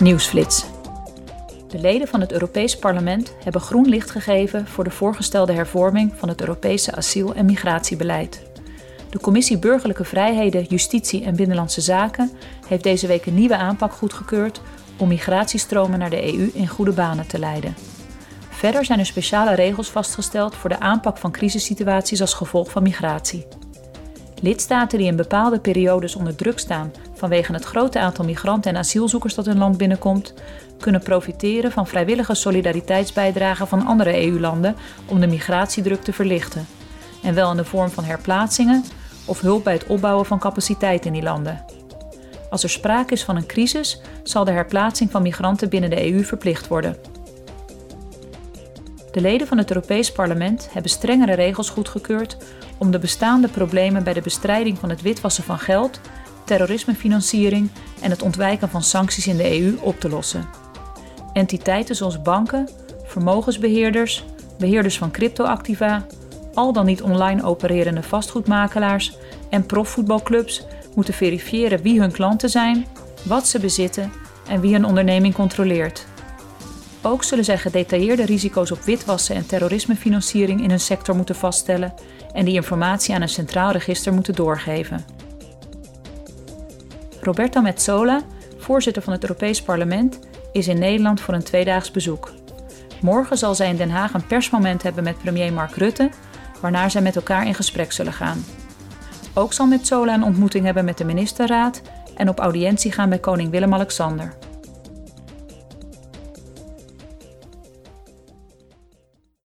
Nieuwsflits. De leden van het Europees Parlement hebben groen licht gegeven voor de voorgestelde hervorming van het Europese asiel- en migratiebeleid. De Commissie Burgerlijke Vrijheden, Justitie en Binnenlandse Zaken heeft deze week een nieuwe aanpak goedgekeurd om migratiestromen naar de EU in goede banen te leiden. Verder zijn er speciale regels vastgesteld voor de aanpak van crisissituaties als gevolg van migratie. Lidstaten die in bepaalde periodes onder druk staan vanwege het grote aantal migranten en asielzoekers dat hun land binnenkomt, kunnen profiteren van vrijwillige solidariteitsbijdragen van andere EU-landen om de migratiedruk te verlichten. En wel in de vorm van herplaatsingen of hulp bij het opbouwen van capaciteit in die landen. Als er sprake is van een crisis, zal de herplaatsing van migranten binnen de EU verplicht worden. De leden van het Europees Parlement hebben strengere regels goedgekeurd om de bestaande problemen bij de bestrijding van het witwassen van geld, terrorismefinanciering en het ontwijken van sancties in de EU op te lossen. Entiteiten zoals banken, vermogensbeheerders, beheerders van cryptoactiva, al dan niet online opererende vastgoedmakelaars en profvoetbalclubs moeten verifiëren wie hun klanten zijn, wat ze bezitten en wie hun onderneming controleert. Ook zullen zij gedetailleerde risico's op witwassen en terrorismefinanciering in hun sector moeten vaststellen en die informatie aan een centraal register moeten doorgeven. Roberta Metsola, voorzitter van het Europees Parlement, is in Nederland voor een tweedaags bezoek. Morgen zal zij in Den Haag een persmoment hebben met premier Mark Rutte, waarna zij met elkaar in gesprek zullen gaan. Ook zal Metsola een ontmoeting hebben met de ministerraad en op audiëntie gaan bij koning Willem-Alexander.